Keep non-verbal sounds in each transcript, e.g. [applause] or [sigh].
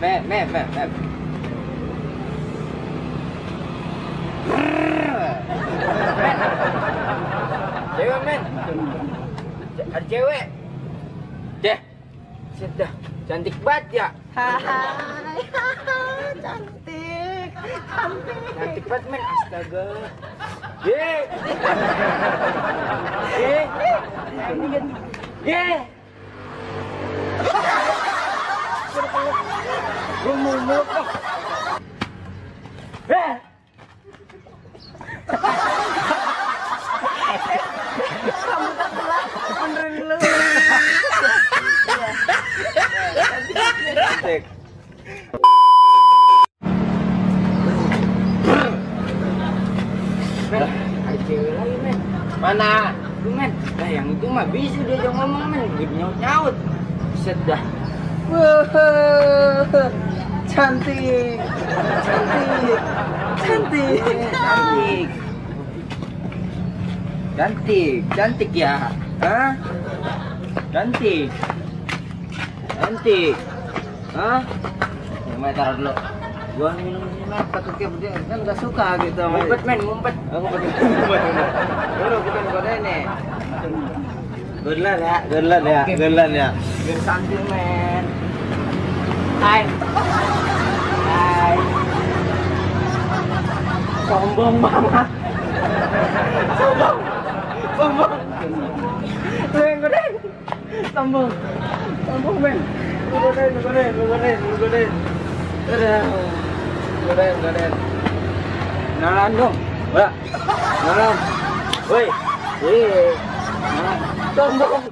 men, men, men. Men. Cewek men. Ada cewek. Deh. Sudah. Cantik banget ya. Hai, [laughs] cantik, cantik. Cantik banget men. Astaga. Ye. Ye. Ye. Lu. Eh. Lu. Lagi men. Mana? Tuh men. Yang itu mah bisa dia jangan ngomong men. Gue nyaut nyaut. Set dah. Wuh, cantik, cantik, cantik. Cantik. Cantik, cantik ya. Hah? Cantik. Cantik. Hah? Mana taruh dulu. Gua minum dia kan gak suka gitu ngumpet men ngumpet oh, ngumpet ngumpet dulu bukan kode ini Gelan ya, gelan ya, gelan ya. Santai men. Hai. Sombong banget. Sombong. Sombong. Yang godain. Sombong. Sombong men. Godain, godain, godain, godain. Udah. Godain, godain. Nalan dong. Mbak. Nalan. Woi. Nalan. Sombong.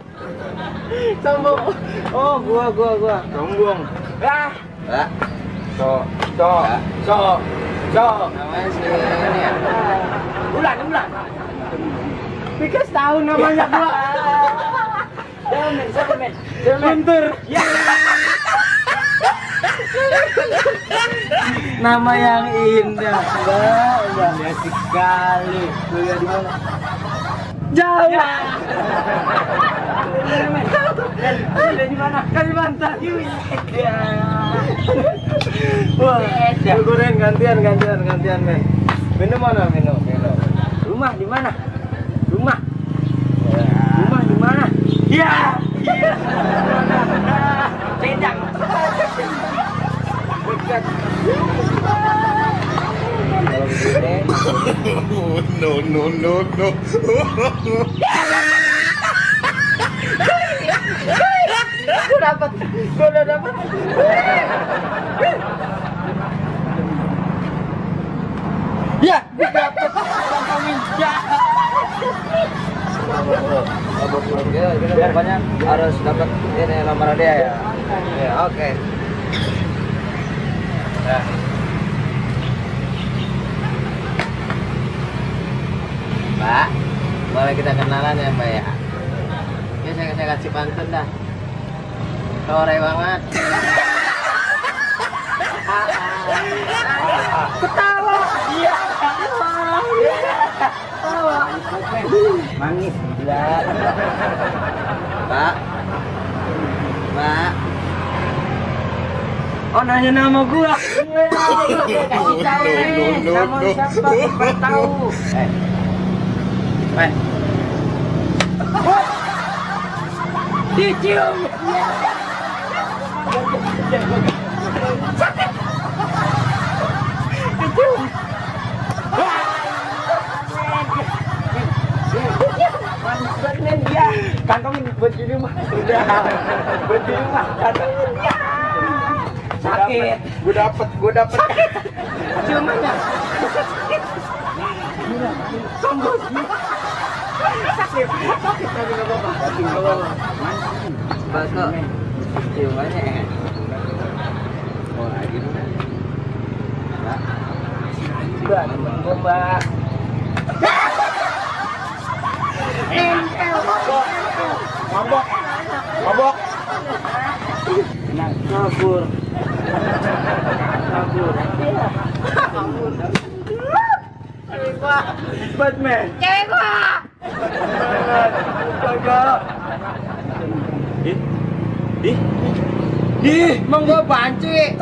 Sombong. Oh, gua, gua, gua. Sombong. Ah. Mbak. So, so, so, ya. Bulan, bulan. Tahu namanya [laughs] gua. Guntur. Ya. Nama yang indah. Mbak. Asik sekali. Kuliah di mana? Jauh. Ya. Di mana? Kalimantan. Ya. Wah, lu goreng gantian, gantian, gantian, men. Minum mana? Minum, minum. Rumah di mana? Rumah. Rumah di mana? Ya. No, no, no, no. Gue dapat, gue udah dapat. Ya, dapat kami ya. Biar banyak harus dapat ini nomor dia ya. Ya, oke. Ya. Mbak, boleh kita kenalan ya Mbak ya? Ya saya, saya kasih pantun dah. Sore banget. Ketawa. Iya. Ketawa. Manis gila. Mbak. Mbak. Oh nanya nama gua. Kasih tahu nih. no, Nama siapa? Tahu. Eh. Eh. Dicium. Dicium. Men dia. Kantongin buat di rumah. Udah. Buat di rumah. Kantongin ya. Sakit. Gue dapet, gue dapet. Cium aja. Sombong. Sakit. Sakit tapi nggak ya. Oh, gitu. Nah, kabur. Kabur. Kabur. Batman. cewek. Ih. Ih. Ih, monggo banci.